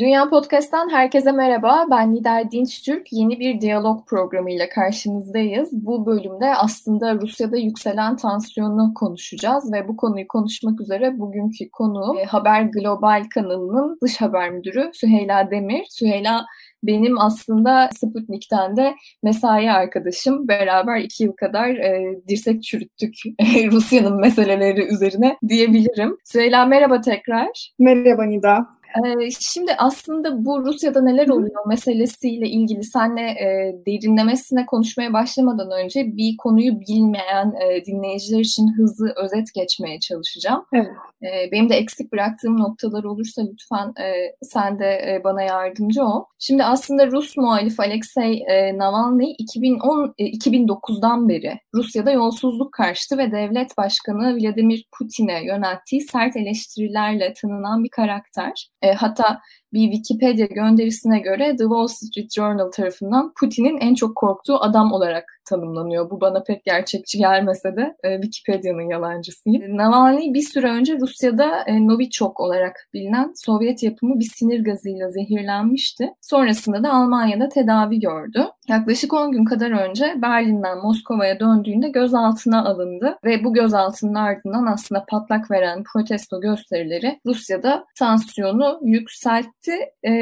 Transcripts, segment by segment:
Dünya Podcast'tan herkese merhaba. Ben Nidar Dinçtürk. Yeni bir diyalog programıyla karşınızdayız. Bu bölümde aslında Rusya'da yükselen tansiyonu konuşacağız ve bu konuyu konuşmak üzere bugünkü konu e, Haber Global kanalının dış haber müdürü Süheyla Demir. Süheyla benim aslında Sputnik'ten de mesai arkadaşım. Beraber iki yıl kadar e, dirsek çürüttük Rusya'nın meseleleri üzerine diyebilirim. Süheyla merhaba tekrar. Merhaba Nida. Ee, Şimdi aslında bu Rusya'da neler oluyor meselesiyle ilgili senle e, derinlemesine konuşmaya başlamadan önce bir konuyu bilmeyen e, dinleyiciler için hızlı özet geçmeye çalışacağım. Evet. E, benim de eksik bıraktığım noktalar olursa lütfen e, sen de e, bana yardımcı ol. Şimdi aslında Rus muhalif Alexei e, Navalny 2010 e, 2009'dan beri Rusya'da yolsuzluk karşıtı ve devlet başkanı Vladimir Putin'e yönelttiği sert eleştirilerle tanınan bir karakter. E, hatta bir Wikipedia gönderisine göre The Wall Street Journal tarafından Putin'in en çok korktuğu adam olarak tanımlanıyor. Bu bana pek gerçekçi gelmese de e, Wikipedia'nın yalancısıyım. Navalny bir süre önce Rusya'da e, Novichok olarak bilinen Sovyet yapımı bir sinir gazıyla zehirlenmişti. Sonrasında da Almanya'da tedavi gördü. Yaklaşık 10 gün kadar önce Berlin'den Moskova'ya döndüğünde gözaltına alındı ve bu gözaltının ardından aslında patlak veren protesto gösterileri Rusya'da tansiyonu yükseltti. E,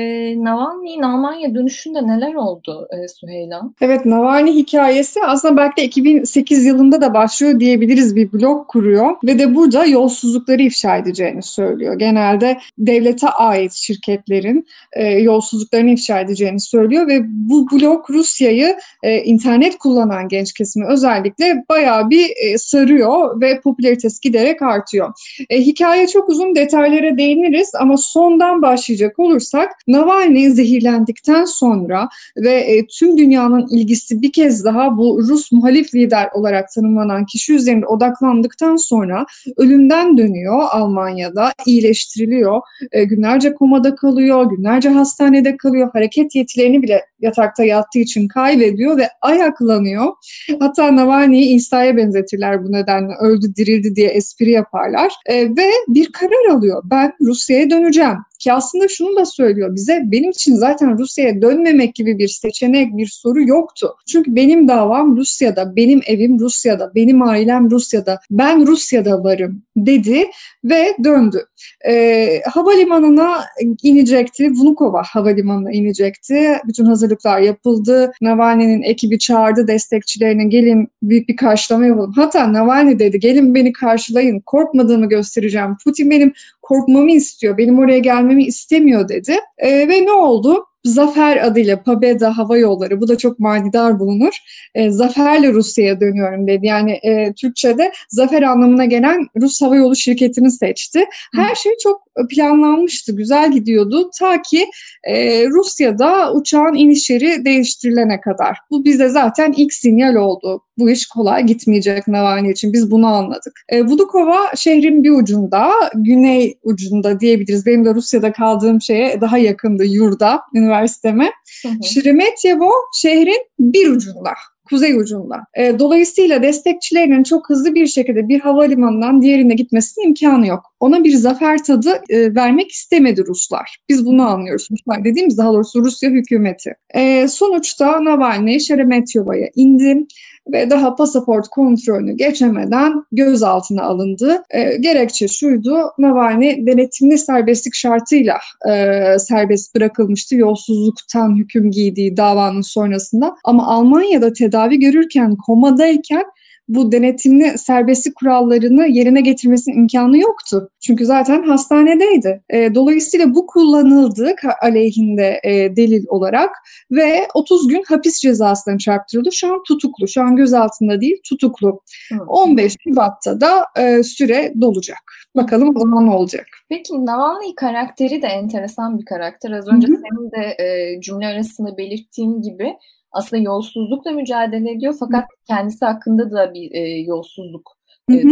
Navalny'nin Almanya dönüşünde neler oldu e, Süheyla? Evet Navalny hikayesi aslında belki de 2008 yılında da başlıyor diyebiliriz bir blog kuruyor ve de burada yolsuzlukları ifşa edeceğini söylüyor. Genelde devlete ait şirketlerin e, yolsuzluklarını ifşa edeceğini söylüyor ve bu blog Rusya'yı e, internet kullanan genç kesimi özellikle bayağı bir e, sarıyor ve popülaritesi giderek artıyor. E, hikaye çok uzun detaylara değiniriz ama sondan başlayacak olursak Navalny zehirlendikten sonra ve e, tüm dünyanın ilgisi bir kez daha bu Rus muhalif lider olarak tanımlanan kişi üzerinde odaklandıktan sonra ölümden dönüyor Almanya'da, iyileştiriliyor, e, günlerce komada kalıyor, günlerce hastanede kalıyor, hareket yetilerini bile yatakta yattığı için kaybediyor ve ayaklanıyor. Hatta Navalny'yi İsa'ya benzetirler bu nedenle öldü dirildi diye espri yaparlar E, ve bir karar alıyor. Ben Rusya'ya döneceğim. Ki aslında şunu da söylüyor bize benim için zaten Rusya'ya dönmemek gibi bir seçenek, bir soru yoktu. Çünkü benim davam Rusya'da, benim evim Rusya'da, benim ailem Rusya'da, ben Rusya'da varım dedi ve döndü. Ee, havalimanına inecekti, Vnukovo havalimanına inecekti. Bütün hazırlıklar yapıldı. Navalny'nin ekibi çağırdı destekçilerine gelin büyük bir karşılama yapalım. Hatta Navalny dedi gelin beni karşılayın, korkmadığımı göstereceğim. Putin benim korkmamı istiyor, benim oraya gelmemi istemiyor dedi. E, ve ne oldu? Zafer adıyla Pabeda Hava Yolları, bu da çok manidar bulunur. E, zaferle Rusya'ya dönüyorum dedi. Yani e, Türkçe'de zafer anlamına gelen Rus Hava Yolu şirketini seçti. Her şey çok planlanmıştı, güzel gidiyordu. Ta ki e, Rusya'da uçağın inişleri değiştirilene kadar. Bu bize zaten ilk sinyal oldu. Bu iş kolay gitmeyecek Navalny için. Biz bunu anladık. E, Vudukova şehrin bir ucunda, güney ucunda diyebiliriz. Benim de Rusya'da kaldığım şeye daha yakındı yurda, üniversiteme. Şeremetyevo şehrin bir ucunda kuzey ucunda. E, dolayısıyla destekçilerinin çok hızlı bir şekilde bir havalimanından diğerine gitmesinin imkanı yok. Ona bir zafer tadı e, vermek istemedi Ruslar. Biz bunu anlıyoruz. Ruslar dediğimiz daha doğrusu Rusya hükümeti. E, sonuçta Navalny Şeremetyova'ya indi ve daha pasaport kontrolünü geçemeden gözaltına alındı. E, gerekçe şuydu, Navalny denetimli serbestlik şartıyla e, serbest bırakılmıştı yolsuzluktan hüküm giydiği davanın sonrasında. Ama Almanya'da tedavi görürken, komadayken bu denetimli serbestlik kurallarını yerine getirmesinin imkanı yoktu. Çünkü zaten hastanedeydi. E, dolayısıyla bu kullanıldı aleyhinde e, delil olarak ve 30 gün hapis cezasına çarptırıldı. Şu an tutuklu. Şu an gözaltında değil, tutuklu. Hı. 15 Şubat'ta da e, süre dolacak. Bakalım o zaman ne olacak. Peki Navalny karakteri de enteresan bir karakter. Az önce Hı-hı. senin de e, cümle arasında belirttiğin gibi aslında yolsuzlukla mücadele ediyor fakat kendisi hakkında da bir e, yolsuzluk e,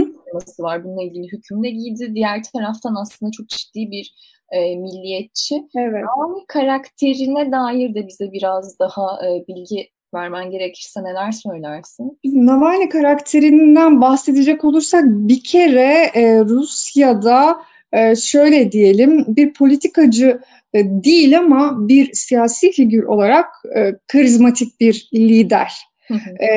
var. Bununla ilgili hüküm de giydi. Diğer taraftan aslında çok ciddi bir e, milliyetçi. Evet. Navalny karakterine dair de bize biraz daha e, bilgi vermen gerekirse neler söylersin? Navalny karakterinden bahsedecek olursak bir kere e, Rusya'da e, şöyle diyelim bir politikacı değil ama bir siyasi figür olarak e, karizmatik bir lider. e,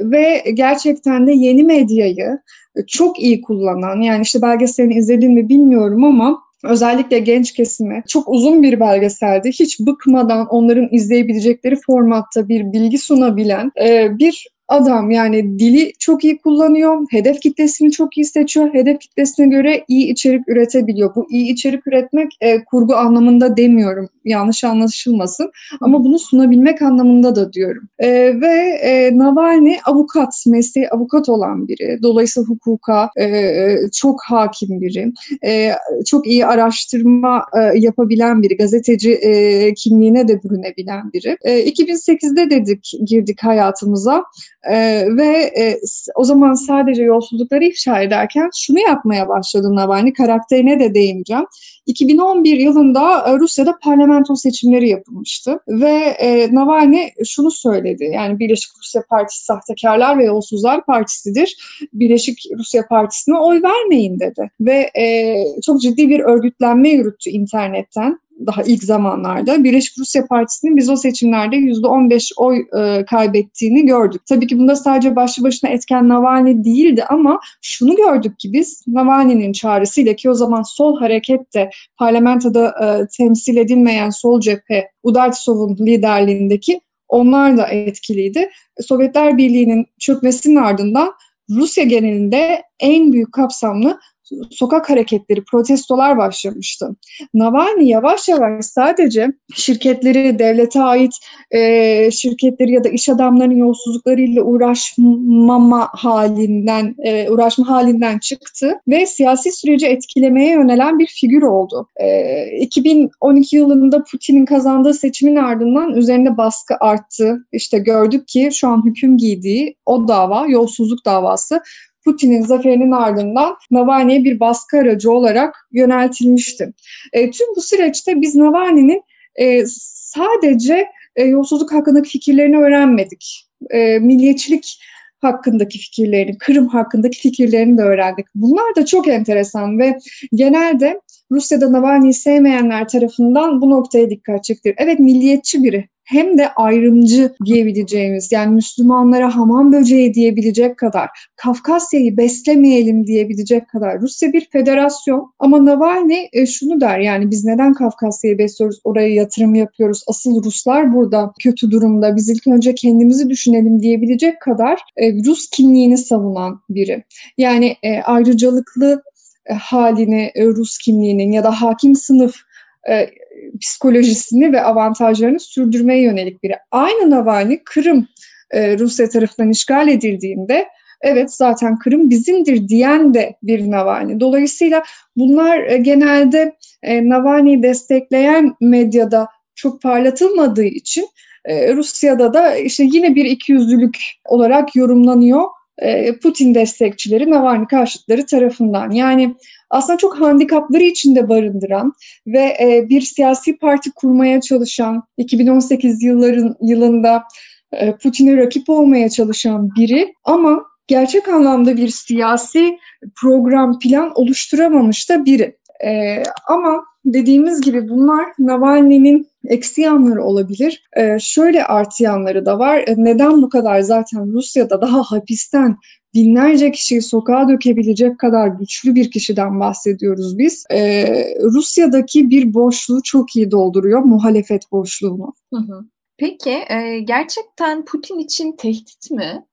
ve gerçekten de yeni medyayı çok iyi kullanan yani işte belgeselini izledin mi bilmiyorum ama özellikle genç kesime çok uzun bir belgeseldi. Hiç bıkmadan onların izleyebilecekleri formatta bir bilgi sunabilen e, bir adam yani dili çok iyi kullanıyor, hedef kitlesini çok iyi seçiyor, hedef kitlesine göre iyi içerik üretebiliyor. Bu iyi içerik üretmek e, kurgu anlamında demiyorum, yanlış anlaşılmasın ama bunu sunabilmek anlamında da diyorum. E, ve e, Navalny avukat, mesleği avukat olan biri, dolayısıyla hukuka e, çok hakim biri, e, çok iyi araştırma e, yapabilen biri, gazeteci e, kimliğine de bürünebilen biri. E, 2008'de dedik girdik hayatımıza. Ee, ve e, o zaman sadece yolsuzlukları ifşa ederken şunu yapmaya başladı Navalny, karakterine de değineceğim. 2011 yılında e, Rusya'da parlamento seçimleri yapılmıştı ve e, Navalny şunu söyledi. Yani Birleşik Rusya Partisi Sahtekarlar ve Yolsuzlar Partisi'dir. Birleşik Rusya Partisi'ne oy vermeyin dedi. Ve e, çok ciddi bir örgütlenme yürüttü internetten daha ilk zamanlarda Birleşik Rusya Partisi'nin biz o seçimlerde %15 oy e, kaybettiğini gördük. Tabii ki bunda sadece başlı başına etken Navalny değildi ama şunu gördük ki biz Navalny'nin çağrısıyla ki o zaman sol hareket de parlamentoda e, temsil edilmeyen sol cephe Udartsov'un liderliğindeki onlar da etkiliydi. Sovyetler Birliği'nin çökmesinin ardından Rusya genelinde en büyük kapsamlı sokak hareketleri, protestolar başlamıştı. Navalny yavaş yavaş sadece şirketleri, devlete ait e, şirketleri ya da iş adamlarının yolsuzluklarıyla uğraşmama halinden, e, uğraşma halinden çıktı ve siyasi süreci etkilemeye yönelen bir figür oldu. E, 2012 yılında Putin'in kazandığı seçimin ardından üzerinde baskı arttı. İşte gördük ki şu an hüküm giydiği o dava, yolsuzluk davası Putin'in zaferinin ardından Navalny'ye bir baskı aracı olarak yöneltilmişti. E, tüm bu süreçte biz Navalny'nin e, sadece e, yolsuzluk hakkındaki fikirlerini öğrenmedik. E, milliyetçilik hakkındaki fikirlerini, Kırım hakkındaki fikirlerini de öğrendik. Bunlar da çok enteresan ve genelde Rusya'da Navalny'yi sevmeyenler tarafından bu noktaya dikkat çekilir. Evet milliyetçi biri hem de ayrımcı diyebileceğimiz yani Müslümanlara hamam böceği diyebilecek kadar, Kafkasya'yı beslemeyelim diyebilecek kadar Rusya bir federasyon ama Navalny e, şunu der yani biz neden Kafkasya'yı besliyoruz, oraya yatırım yapıyoruz, asıl Ruslar burada kötü durumda, biz ilk önce kendimizi düşünelim diyebilecek kadar e, Rus kimliğini savunan biri. Yani e, ayrıcalıklı e, halini e, Rus kimliğinin ya da hakim sınıf e, psikolojisini ve avantajlarını sürdürmeye yönelik biri. Aynı Navalny Kırım e, Rusya tarafından işgal edildiğinde evet zaten Kırım bizimdir diyen de bir Navalny. Dolayısıyla bunlar e, genelde e, Navalny'yi destekleyen medyada çok parlatılmadığı için e, Rusya'da da işte yine bir ikiyüzlülük olarak yorumlanıyor Putin destekçileri, Navalny karşıtları tarafından. Yani aslında çok handikapları içinde barındıran ve e, bir siyasi parti kurmaya çalışan, 2018 yılların yılında e, Putin'e rakip olmaya çalışan biri ama gerçek anlamda bir siyasi program, plan oluşturamamış da biri. E, ama dediğimiz gibi bunlar Navalny'nin eksi yanları olabilir. E, şöyle artı yanları da var. E, neden bu kadar zaten Rusya'da daha hapisten binlerce kişiyi sokağa dökebilecek kadar güçlü bir kişiden bahsediyoruz biz. E, Rusya'daki bir boşluğu çok iyi dolduruyor, muhalefet boşluğunu. Hı hı. Peki e, gerçekten Putin için tehdit mi?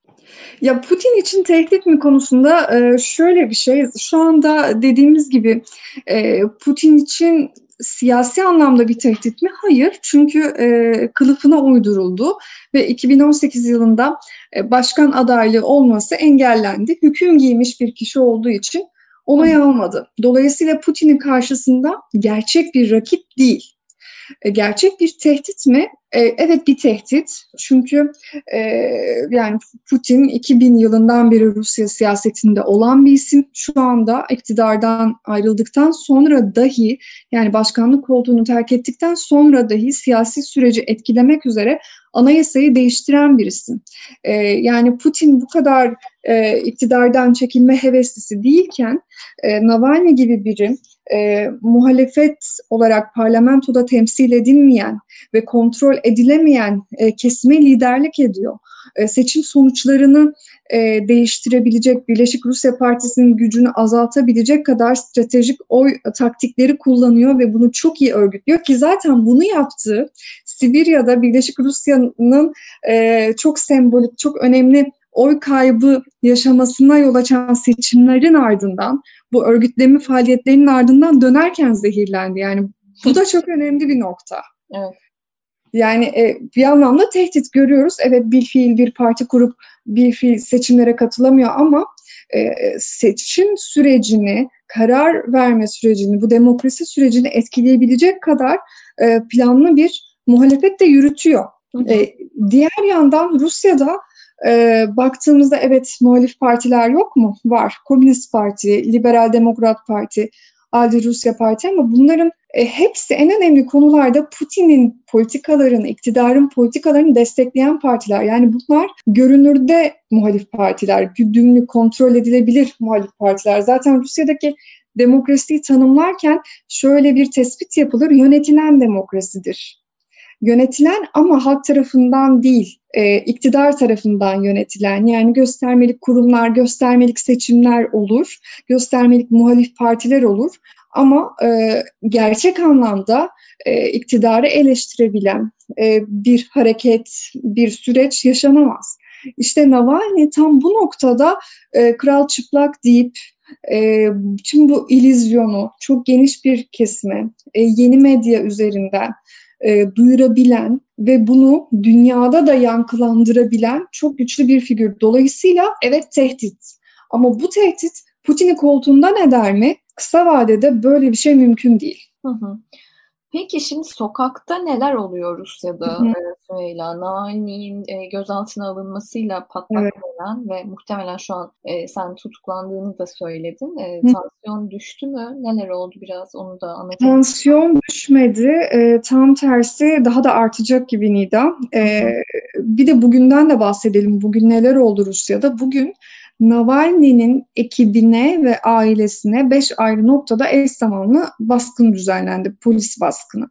Ya Putin için tehdit mi konusunda e, şöyle bir şey, şu anda dediğimiz gibi e, Putin için siyasi anlamda bir tehdit mi? Hayır. Çünkü e, kılıfına uyduruldu ve 2018 yılında başkan adaylığı olması engellendi. Hüküm giymiş bir kişi olduğu için onay almadı. Dolayısıyla Putin'in karşısında gerçek bir rakip değil. E, gerçek bir tehdit mi? e, evet bir tehdit. Çünkü e, yani Putin 2000 yılından beri Rusya siyasetinde olan bir isim. Şu anda iktidardan ayrıldıktan sonra dahi yani başkanlık koltuğunu terk ettikten sonra dahi siyasi süreci etkilemek üzere anayasayı değiştiren bir isim. E, yani Putin bu kadar e, iktidardan çekilme heveslisi değilken e, Navalny gibi biri e, muhalefet olarak parlamentoda temsil edilmeyen ve kontrol edilemeyen e, kesime liderlik ediyor. E, seçim sonuçlarını e, değiştirebilecek, Birleşik Rusya Partisi'nin gücünü azaltabilecek kadar stratejik oy taktikleri kullanıyor ve bunu çok iyi örgütlüyor ki zaten bunu yaptığı Sibirya'da Birleşik Rusya'nın e, çok sembolik, çok önemli oy kaybı yaşamasına yol açan seçimlerin ardından bu örgütleme faaliyetlerinin ardından dönerken zehirlendi. Yani bu da çok önemli bir nokta. Evet. Yani e, bir anlamda tehdit görüyoruz. Evet bir fiil bir parti kurup bir fiil seçimlere katılamıyor ama e, seçim sürecini, karar verme sürecini, bu demokrasi sürecini etkileyebilecek kadar e, planlı bir muhalefet de yürütüyor. E, diğer yandan Rusya'da e, baktığımızda evet muhalif partiler yok mu? Var. Komünist Parti, Liberal Demokrat Parti, Aldi Rusya Parti ama bunların e, hepsi en önemli konularda Putin'in politikalarını, iktidarın politikalarını destekleyen partiler. Yani bunlar görünürde muhalif partiler, güdümlü, kontrol edilebilir muhalif partiler. Zaten Rusya'daki demokrasiyi tanımlarken şöyle bir tespit yapılır, yönetilen demokrasidir yönetilen ama halk tarafından değil, e, iktidar tarafından yönetilen yani göstermelik kurumlar, göstermelik seçimler olur, göstermelik muhalif partiler olur ama e, gerçek anlamda e, iktidarı eleştirebilen e, bir hareket, bir süreç yaşanamaz. İşte Navalny tam bu noktada e, kral çıplak deyip e, tüm bu ilizyonu çok geniş bir kesime, e, yeni medya üzerinden e, duyurabilen ve bunu dünyada da yankılandırabilen çok güçlü bir figür. Dolayısıyla evet tehdit. Ama bu tehdit Putin'i koltuğundan eder mi? Kısa vadede böyle bir şey mümkün değil. Hı hı. Peki şimdi sokakta neler oluyor Rusya'da hı hı. Süheyla? Navalny'in e, gözaltına alınmasıyla patlak evet. veren ve muhtemelen şu an e, sen tutuklandığını da söyledin. E, tansiyon düştü mü? Neler oldu biraz onu da anlatabilir Tansiyon düşmedi. E, tam tersi daha da artacak gibi Nida. E, bir de bugünden de bahsedelim. Bugün neler oldu Rusya'da? Bugün Navalny'nin ekibine ve ailesine beş ayrı noktada eş zamanlı baskın düzenlendi, polis baskını.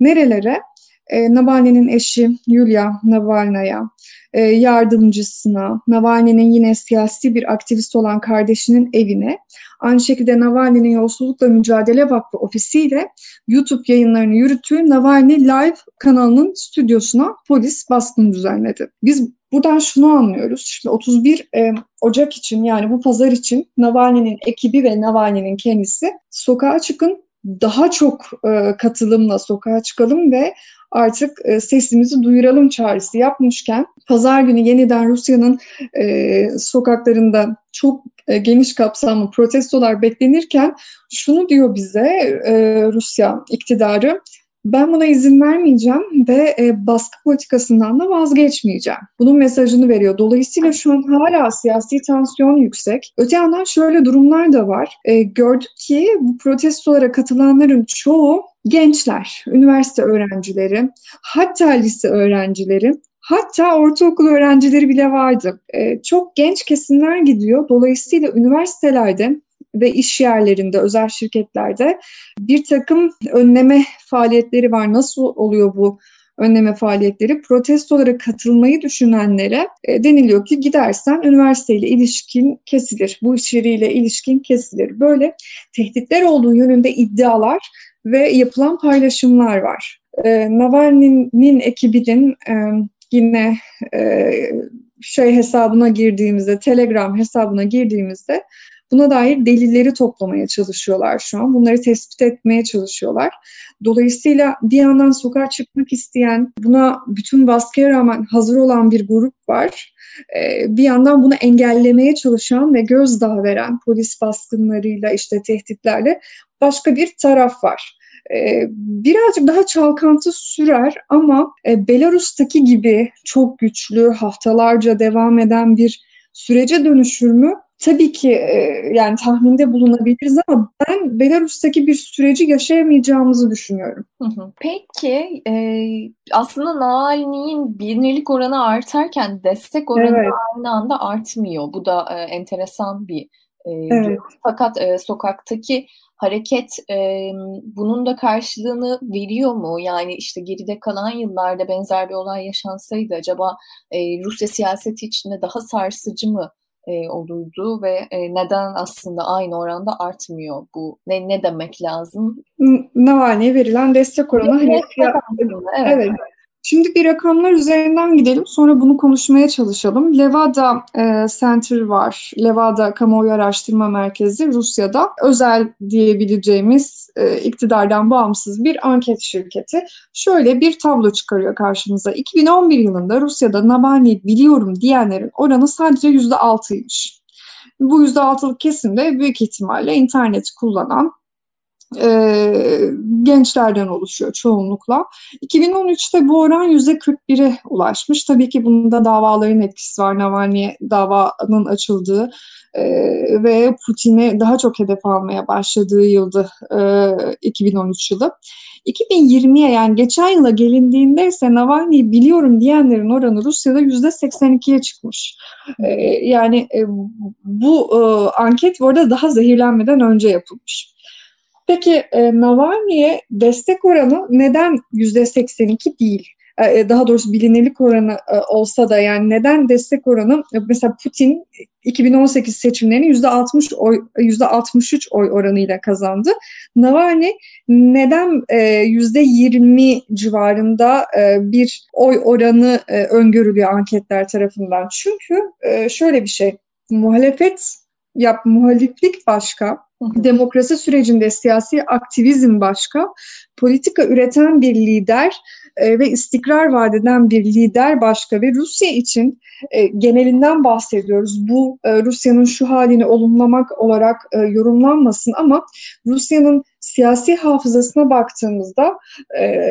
Nerelere? E, Navalny'nin eşi Yulia Navalnaya, e, yardımcısına, Navalny'nin yine siyasi bir aktivist olan kardeşinin evine, aynı şekilde Navalny'nin Yolsuzlukla Mücadele Vakfı ofisiyle YouTube yayınlarını yürüttüğü Navalny Live kanalının stüdyosuna polis baskın düzenledi. Biz buradan şunu anlıyoruz. Şimdi 31 e, Ocak için yani bu pazar için Navalny'nin ekibi ve Navalny'nin kendisi sokağa çıkın daha çok e, katılımla sokağa çıkalım ve artık e, sesimizi duyuralım çağrısı yapmışken pazar günü yeniden Rusya'nın e, sokaklarında çok e, geniş kapsamlı protestolar beklenirken şunu diyor bize e, Rusya iktidarı ben buna izin vermeyeceğim ve e, baskı politikasından da vazgeçmeyeceğim. Bunun mesajını veriyor. Dolayısıyla şu an hala siyasi tansiyon yüksek. Öte yandan şöyle durumlar da var. E, gördük ki bu protestolara katılanların çoğu gençler, üniversite öğrencileri, hatta lise öğrencileri Hatta ortaokul öğrencileri bile vardı. Ee, çok genç kesimler gidiyor. Dolayısıyla üniversitelerde ve iş yerlerinde, özel şirketlerde bir takım önleme faaliyetleri var. Nasıl oluyor bu önleme faaliyetleri? Protestolara katılmayı düşünenlere e, deniliyor ki gidersen üniversiteyle ilişkin kesilir, bu içeriğiyle ilişkin kesilir. Böyle tehditler olduğu yönünde iddialar ve yapılan paylaşımlar var. E, Navalny'nin ekibinin e, yine e, şey hesabına girdiğimizde, Telegram hesabına girdiğimizde buna dair delilleri toplamaya çalışıyorlar şu an. Bunları tespit etmeye çalışıyorlar. Dolayısıyla bir yandan sokağa çıkmak isteyen, buna bütün baskıya rağmen hazır olan bir grup var. Ee, bir yandan bunu engellemeye çalışan ve gözdağı veren polis baskınlarıyla işte tehditlerle başka bir taraf var. e, birazcık daha çalkantı sürer ama e, Belarus'taki gibi çok güçlü haftalarca devam eden bir sürece dönüşür mü? Tabii ki e, yani tahminde bulunabiliriz ama ben Belarus'taki bir süreci yaşayamayacağımızı düşünüyorum. Peki e, aslında Navalny'in bilinirlik oranı artarken destek oranı evet. aynı anda artmıyor. Bu da e, enteresan bir e, evet. Fakat e, sokaktaki hareket e, bunun da karşılığını veriyor mu? Yani işte geride kalan yıllarda benzer bir olay yaşansaydı acaba e, Rusya siyaseti içinde daha sarsıcı mı e, olurdu ve e, neden aslında aynı oranda artmıyor bu? Ne ne demek lazım? Navalny'e verilen destek oranı hani evet. evet. Şimdi bir rakamlar üzerinden gidelim, sonra bunu konuşmaya çalışalım. Levada e, Center var, Levada Kamuoyu Araştırma Merkezi Rusya'da özel diyebileceğimiz e, iktidardan bağımsız bir anket şirketi. Şöyle bir tablo çıkarıyor karşımıza. 2011 yılında Rusya'da Navalny biliyorum diyenlerin oranı sadece %6'ymış. Bu %6'lık kesimde büyük ihtimalle interneti kullanan e, gençlerden oluşuyor çoğunlukla. 2013'te bu oran %41'e ulaşmış. Tabii ki bunda davaların etkisi var. Navalny davanın açıldığı e, ve Putin'i daha çok hedef almaya başladığı yıldı e, 2013 yılı. 2020'ye yani geçen yıla gelindiğinde ise Navalny'yi biliyorum diyenlerin oranı Rusya'da %82'ye çıkmış. E, yani e, bu e, anket bu arada daha zehirlenmeden önce yapılmış. Peki e, Navalny'e destek oranı neden %82 değil? E, e, daha doğrusu bilinirlik oranı e, olsa da yani neden destek oranı mesela Putin 2018 seçimlerini %60 oy %63 oy oranıyla kazandı. Navalny neden %20 civarında bir oy oranı öngörülüyor anketler tarafından? Çünkü şöyle bir şey muhalefet yap muhaliflik başka Demokrasi sürecinde siyasi aktivizm başka, politika üreten bir lider e, ve istikrar vadeden bir lider başka ve Rusya için e, genelinden bahsediyoruz. Bu e, Rusya'nın şu halini olumlamak olarak yorumlanmasın ama Rusya'nın siyasi hafızasına baktığımızda e,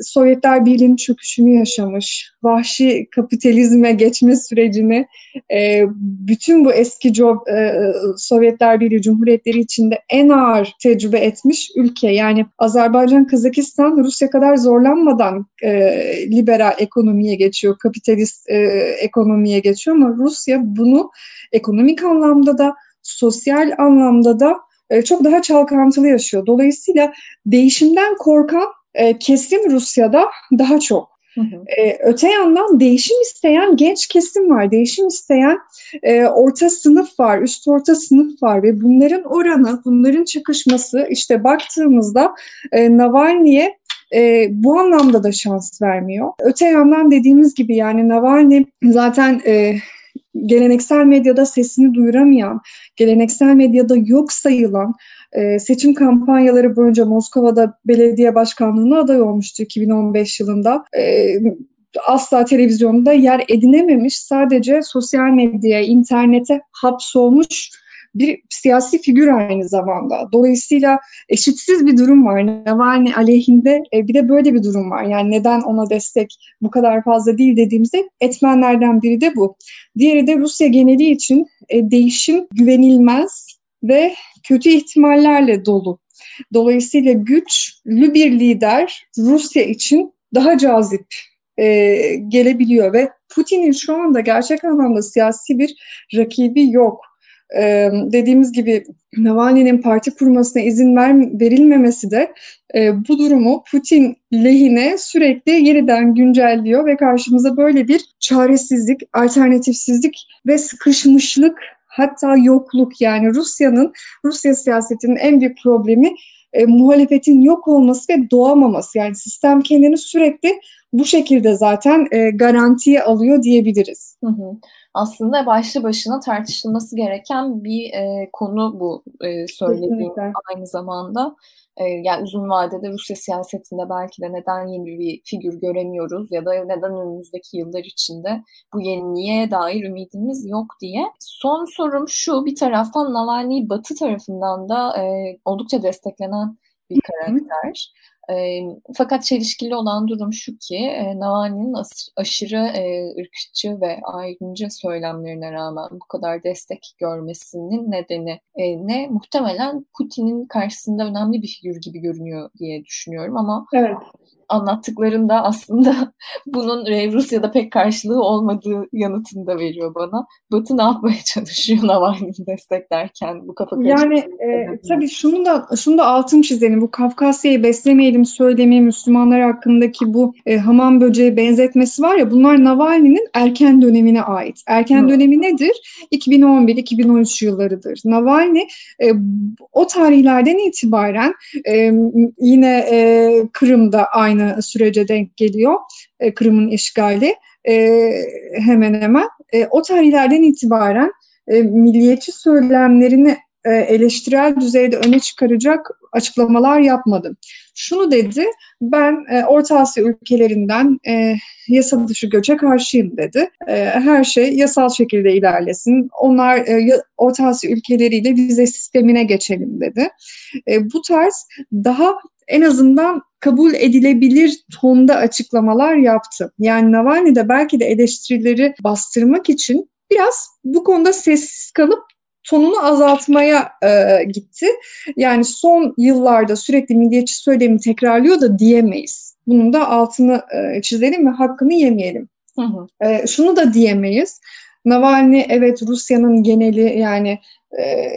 Sovyetler Birliği'nin çöküşünü yaşamış, vahşi kapitalizme geçme sürecini e, bütün bu eski job, e, Sovyetler Birliği Cumhuriyetleri içinde en ağır tecrübe etmiş ülke. Yani Azerbaycan, Kazakistan Rusya kadar zorlanmadan e, liberal ekonomiye geçiyor, kapitalist e, ekonomiye geçiyor ama Rusya bunu ekonomik anlamda da sosyal anlamda da e, çok daha çalkantılı yaşıyor. Dolayısıyla değişimden korkan e, kesim Rusya'da daha çok. Hı e, öte yandan değişim isteyen genç kesim var, değişim isteyen e, orta sınıf var, üst orta sınıf var ve bunların oranı, bunların çakışması işte baktığımızda e, Navalny'e e, bu anlamda da şans vermiyor. Öte yandan dediğimiz gibi yani Navalny zaten e, geleneksel medyada sesini duyuramayan, geleneksel medyada yok sayılan, e, seçim kampanyaları boyunca Moskova'da belediye başkanlığına aday olmuştu 2015 yılında. E, asla televizyonda yer edinememiş, sadece sosyal medyaya, internete hapsolmuş bir siyasi figür aynı zamanda. Dolayısıyla eşitsiz bir durum var. Navalny aleyhinde e, bir de böyle bir durum var. Yani neden ona destek bu kadar fazla değil dediğimizde etmenlerden biri de bu. Diğeri de Rusya geneli için e, değişim güvenilmez ve kötü ihtimallerle dolu. Dolayısıyla güçlü bir lider Rusya için daha cazip e, gelebiliyor ve Putin'in şu anda gerçek anlamda siyasi bir rakibi yok. Ee, dediğimiz gibi Navalny'nin parti kurmasına izin ver, verilmemesi de e, bu durumu Putin lehine sürekli yeniden güncelliyor ve karşımıza böyle bir çaresizlik, alternatifsizlik ve sıkışmışlık hatta yokluk yani Rusya'nın, Rusya siyasetinin en büyük problemi e, muhalefetin yok olması ve doğamaması. Yani sistem kendini sürekli bu şekilde zaten e, garantiye alıyor diyebiliriz. Hı hı aslında başlı başına tartışılması gereken bir e, konu bu e, söylediğim Kesinlikle. aynı zamanda. E, yani uzun vadede Rusya siyasetinde belki de neden yeni bir figür göremiyoruz ya da neden önümüzdeki yıllar içinde bu yeniliğe dair ümidimiz yok diye. Son sorum şu, bir taraftan Navalny Batı tarafından da e, oldukça desteklenen bir karakter. E, fakat çelişkili olan durum şu ki e, Navalny'nin aşırı e, ırkçı ve ayrımcı söylemlerine rağmen bu kadar destek görmesinin nedeni e, ne? Muhtemelen Putin'in karşısında önemli bir figür gibi görünüyor diye düşünüyorum ama evet anlattıklarında aslında bunun Rusya'da pek karşılığı olmadığı yanıtını da veriyor bana. Batı ne yapmaya çalışıyor Navalny'yi desteklerken bu kafa Yani e, tabii şunu da şunu da altın çizelim. Bu Kafkasya'yı beslemeyelim söylemeyi Müslümanlar hakkındaki bu e, hamam böceği benzetmesi var ya bunlar Navalny'nin erken dönemine ait. Erken Hı. dönemi nedir? 2011-2013 yıllarıdır. Navalny e, o tarihlerden itibaren e, yine e, Kırım'da aynı aynı sürece denk geliyor. E, Kırım'ın işgali e, hemen hemen. E, o tarihlerden itibaren e, milliyetçi söylemlerini e, eleştirel düzeyde öne çıkaracak açıklamalar yapmadım. Şunu dedi, ben e, Orta Asya ülkelerinden e, yasa dışı göçe karşıyım dedi. E, her şey yasal şekilde ilerlesin. Onlar e, Orta Asya ülkeleriyle vize sistemine geçelim dedi. E, bu tarz daha en azından kabul edilebilir tonda açıklamalar yaptı. Yani Navalny de belki de eleştirileri bastırmak için biraz bu konuda sessiz kalıp tonunu azaltmaya e, gitti. Yani son yıllarda sürekli milliyetçi söylemi tekrarlıyor da diyemeyiz. Bunun da altını e, çizelim ve hakkını yemeyelim. Hı hı. E, şunu da diyemeyiz. Navalny evet Rusya'nın geneli yani e,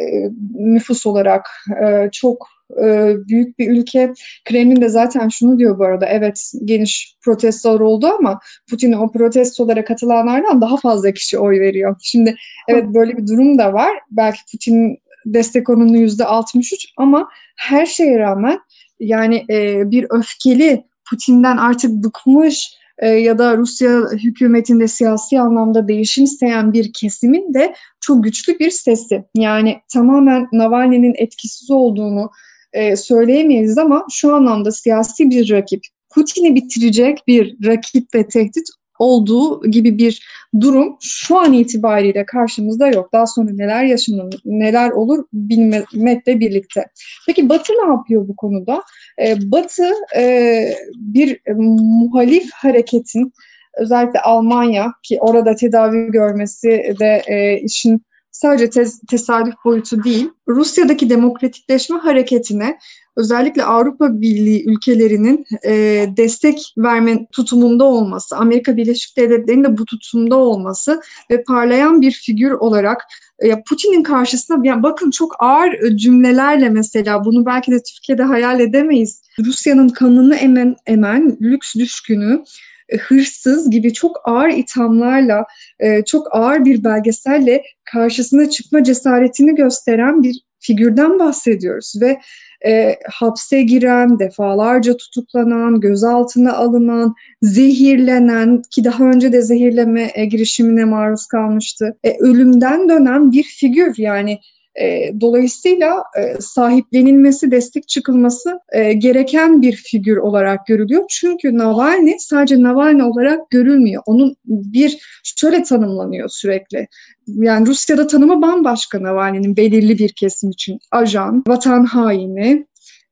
nüfus olarak e, çok e, büyük bir ülke. Kremlin de zaten şunu diyor bu arada, evet geniş protestolar oldu ama Putin'e o protestolara katılanlardan daha fazla kişi oy veriyor. Şimdi evet böyle bir durum da var. Belki Putin'in destek oranı yüzde 63 ama her şeye rağmen yani e, bir öfkeli Putin'den artık bıkmış e, ya da Rusya hükümetinde siyasi anlamda değişim isteyen bir kesimin de çok güçlü bir sesi. Yani tamamen Navalny'nin etkisiz olduğunu e, söyleyemeyiz ama şu anlamda siyasi bir rakip, Putin'i bitirecek bir rakip ve tehdit olduğu gibi bir durum şu an itibariyle karşımızda yok. Daha sonra neler yaşanır, neler olur bilmekle birlikte. Peki Batı ne yapıyor bu konuda? Ee, Batı e, bir muhalif hareketin özellikle Almanya ki orada tedavi görmesi de e, işin sadece tes tesadüf boyutu değil, Rusya'daki demokratikleşme hareketine özellikle Avrupa Birliği ülkelerinin e, destek verme tutumunda olması, Amerika Birleşik Devletleri'nin de bu tutumda olması ve parlayan bir figür olarak ya Putin'in karşısında yani bakın çok ağır cümlelerle mesela bunu belki de Türkiye'de hayal edemeyiz. Rusya'nın kanını emen emen lüks düşkünü e, hırsız gibi çok ağır ithamlarla, e, çok ağır bir belgeselle karşısına çıkma cesaretini gösteren bir figürden bahsediyoruz ve e, hapse giren, defalarca tutuklanan, gözaltına alınan, zehirlenen ki daha önce de zehirleme e, girişimine maruz kalmıştı. E, ölümden dönen bir figür yani e, dolayısıyla e, sahiplenilmesi, destek çıkılması e, gereken bir figür olarak görülüyor. Çünkü Navalny sadece Navalny olarak görülmüyor. Onun bir şöyle tanımlanıyor sürekli. Yani Rusya'da tanımı bambaşka Navalny'nin belirli bir kesim için. Ajan, vatan haini,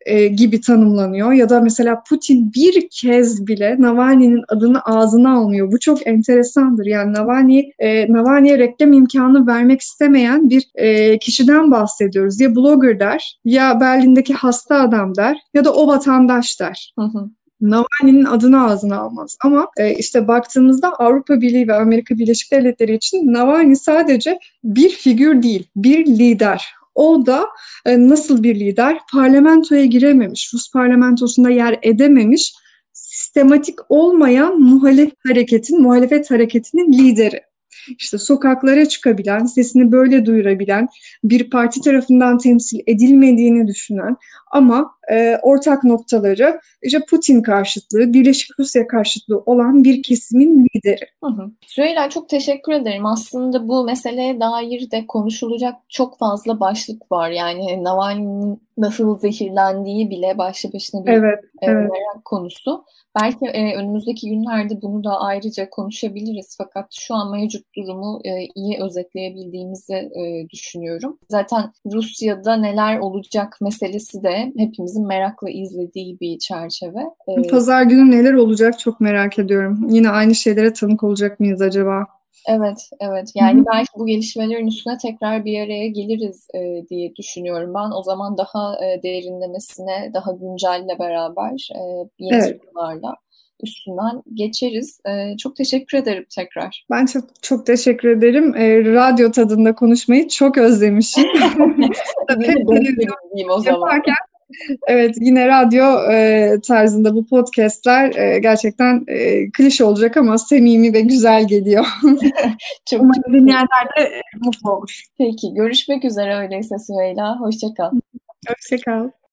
e, gibi tanımlanıyor. Ya da mesela Putin bir kez bile Navalny'nin adını ağzına almıyor. Bu çok enteresandır. Yani Navalny, e, Navalny'ye reklam imkanı vermek istemeyen bir e, kişiden bahsediyoruz. Ya blogger der, ya Berlin'deki hasta adam der, ya da o vatandaş der. Hı hı. Navalny'nin adını ağzına almaz. Ama e, işte baktığımızda Avrupa Birliği ve Amerika Birleşik Devletleri için Navalny sadece bir figür değil, bir lider. O da e, nasıl bir lider? Parlamentoya girememiş, Rus parlamentosunda yer edememiş, sistematik olmayan muhalef hareketin, muhalefet hareketinin lideri işte sokaklara çıkabilen, sesini böyle duyurabilen, bir parti tarafından temsil edilmediğini düşünen ama e, ortak noktaları işte Putin karşıtlığı, Birleşik Rusya karşıtlığı olan bir kesimin lideri. Hı hı. Süheyla çok teşekkür ederim. Aslında bu meseleye dair de konuşulacak çok fazla başlık var. Yani Navalny'nin nasıl zehirlendiği bile başlı başına bir evet, e, evet. merak konusu. Belki e, önümüzdeki günlerde bunu da ayrıca konuşabiliriz fakat şu an mevcut durumu e, iyi özetleyebildiğimizi e, düşünüyorum. Zaten Rusya'da neler olacak meselesi de ve hepimizin merakla izlediği bir çerçeve. Ee, Pazar günü neler olacak çok merak ediyorum. Yine aynı şeylere tanık olacak mıyız acaba? Evet, evet. Yani Hı-hı. belki bu gelişmelerin üstüne tekrar bir araya geliriz e, diye düşünüyorum ben. O zaman daha e, derinlemesine, daha güncelle beraber e, yeni evet. sorularla üstünden geçeriz. E, çok teşekkür ederim tekrar. Ben çok çok teşekkür ederim. E, radyo tadında konuşmayı çok özlemişim. O zaman. Yaparken evet yine radyo e, tarzında bu podcastler e, gerçekten e, klişe olacak ama samimi ve güzel geliyor. çok Umarım dinleyenler de mutlu olur. Peki görüşmek üzere öyleyse Süheyla. Hoşçakal. Hoşçakal.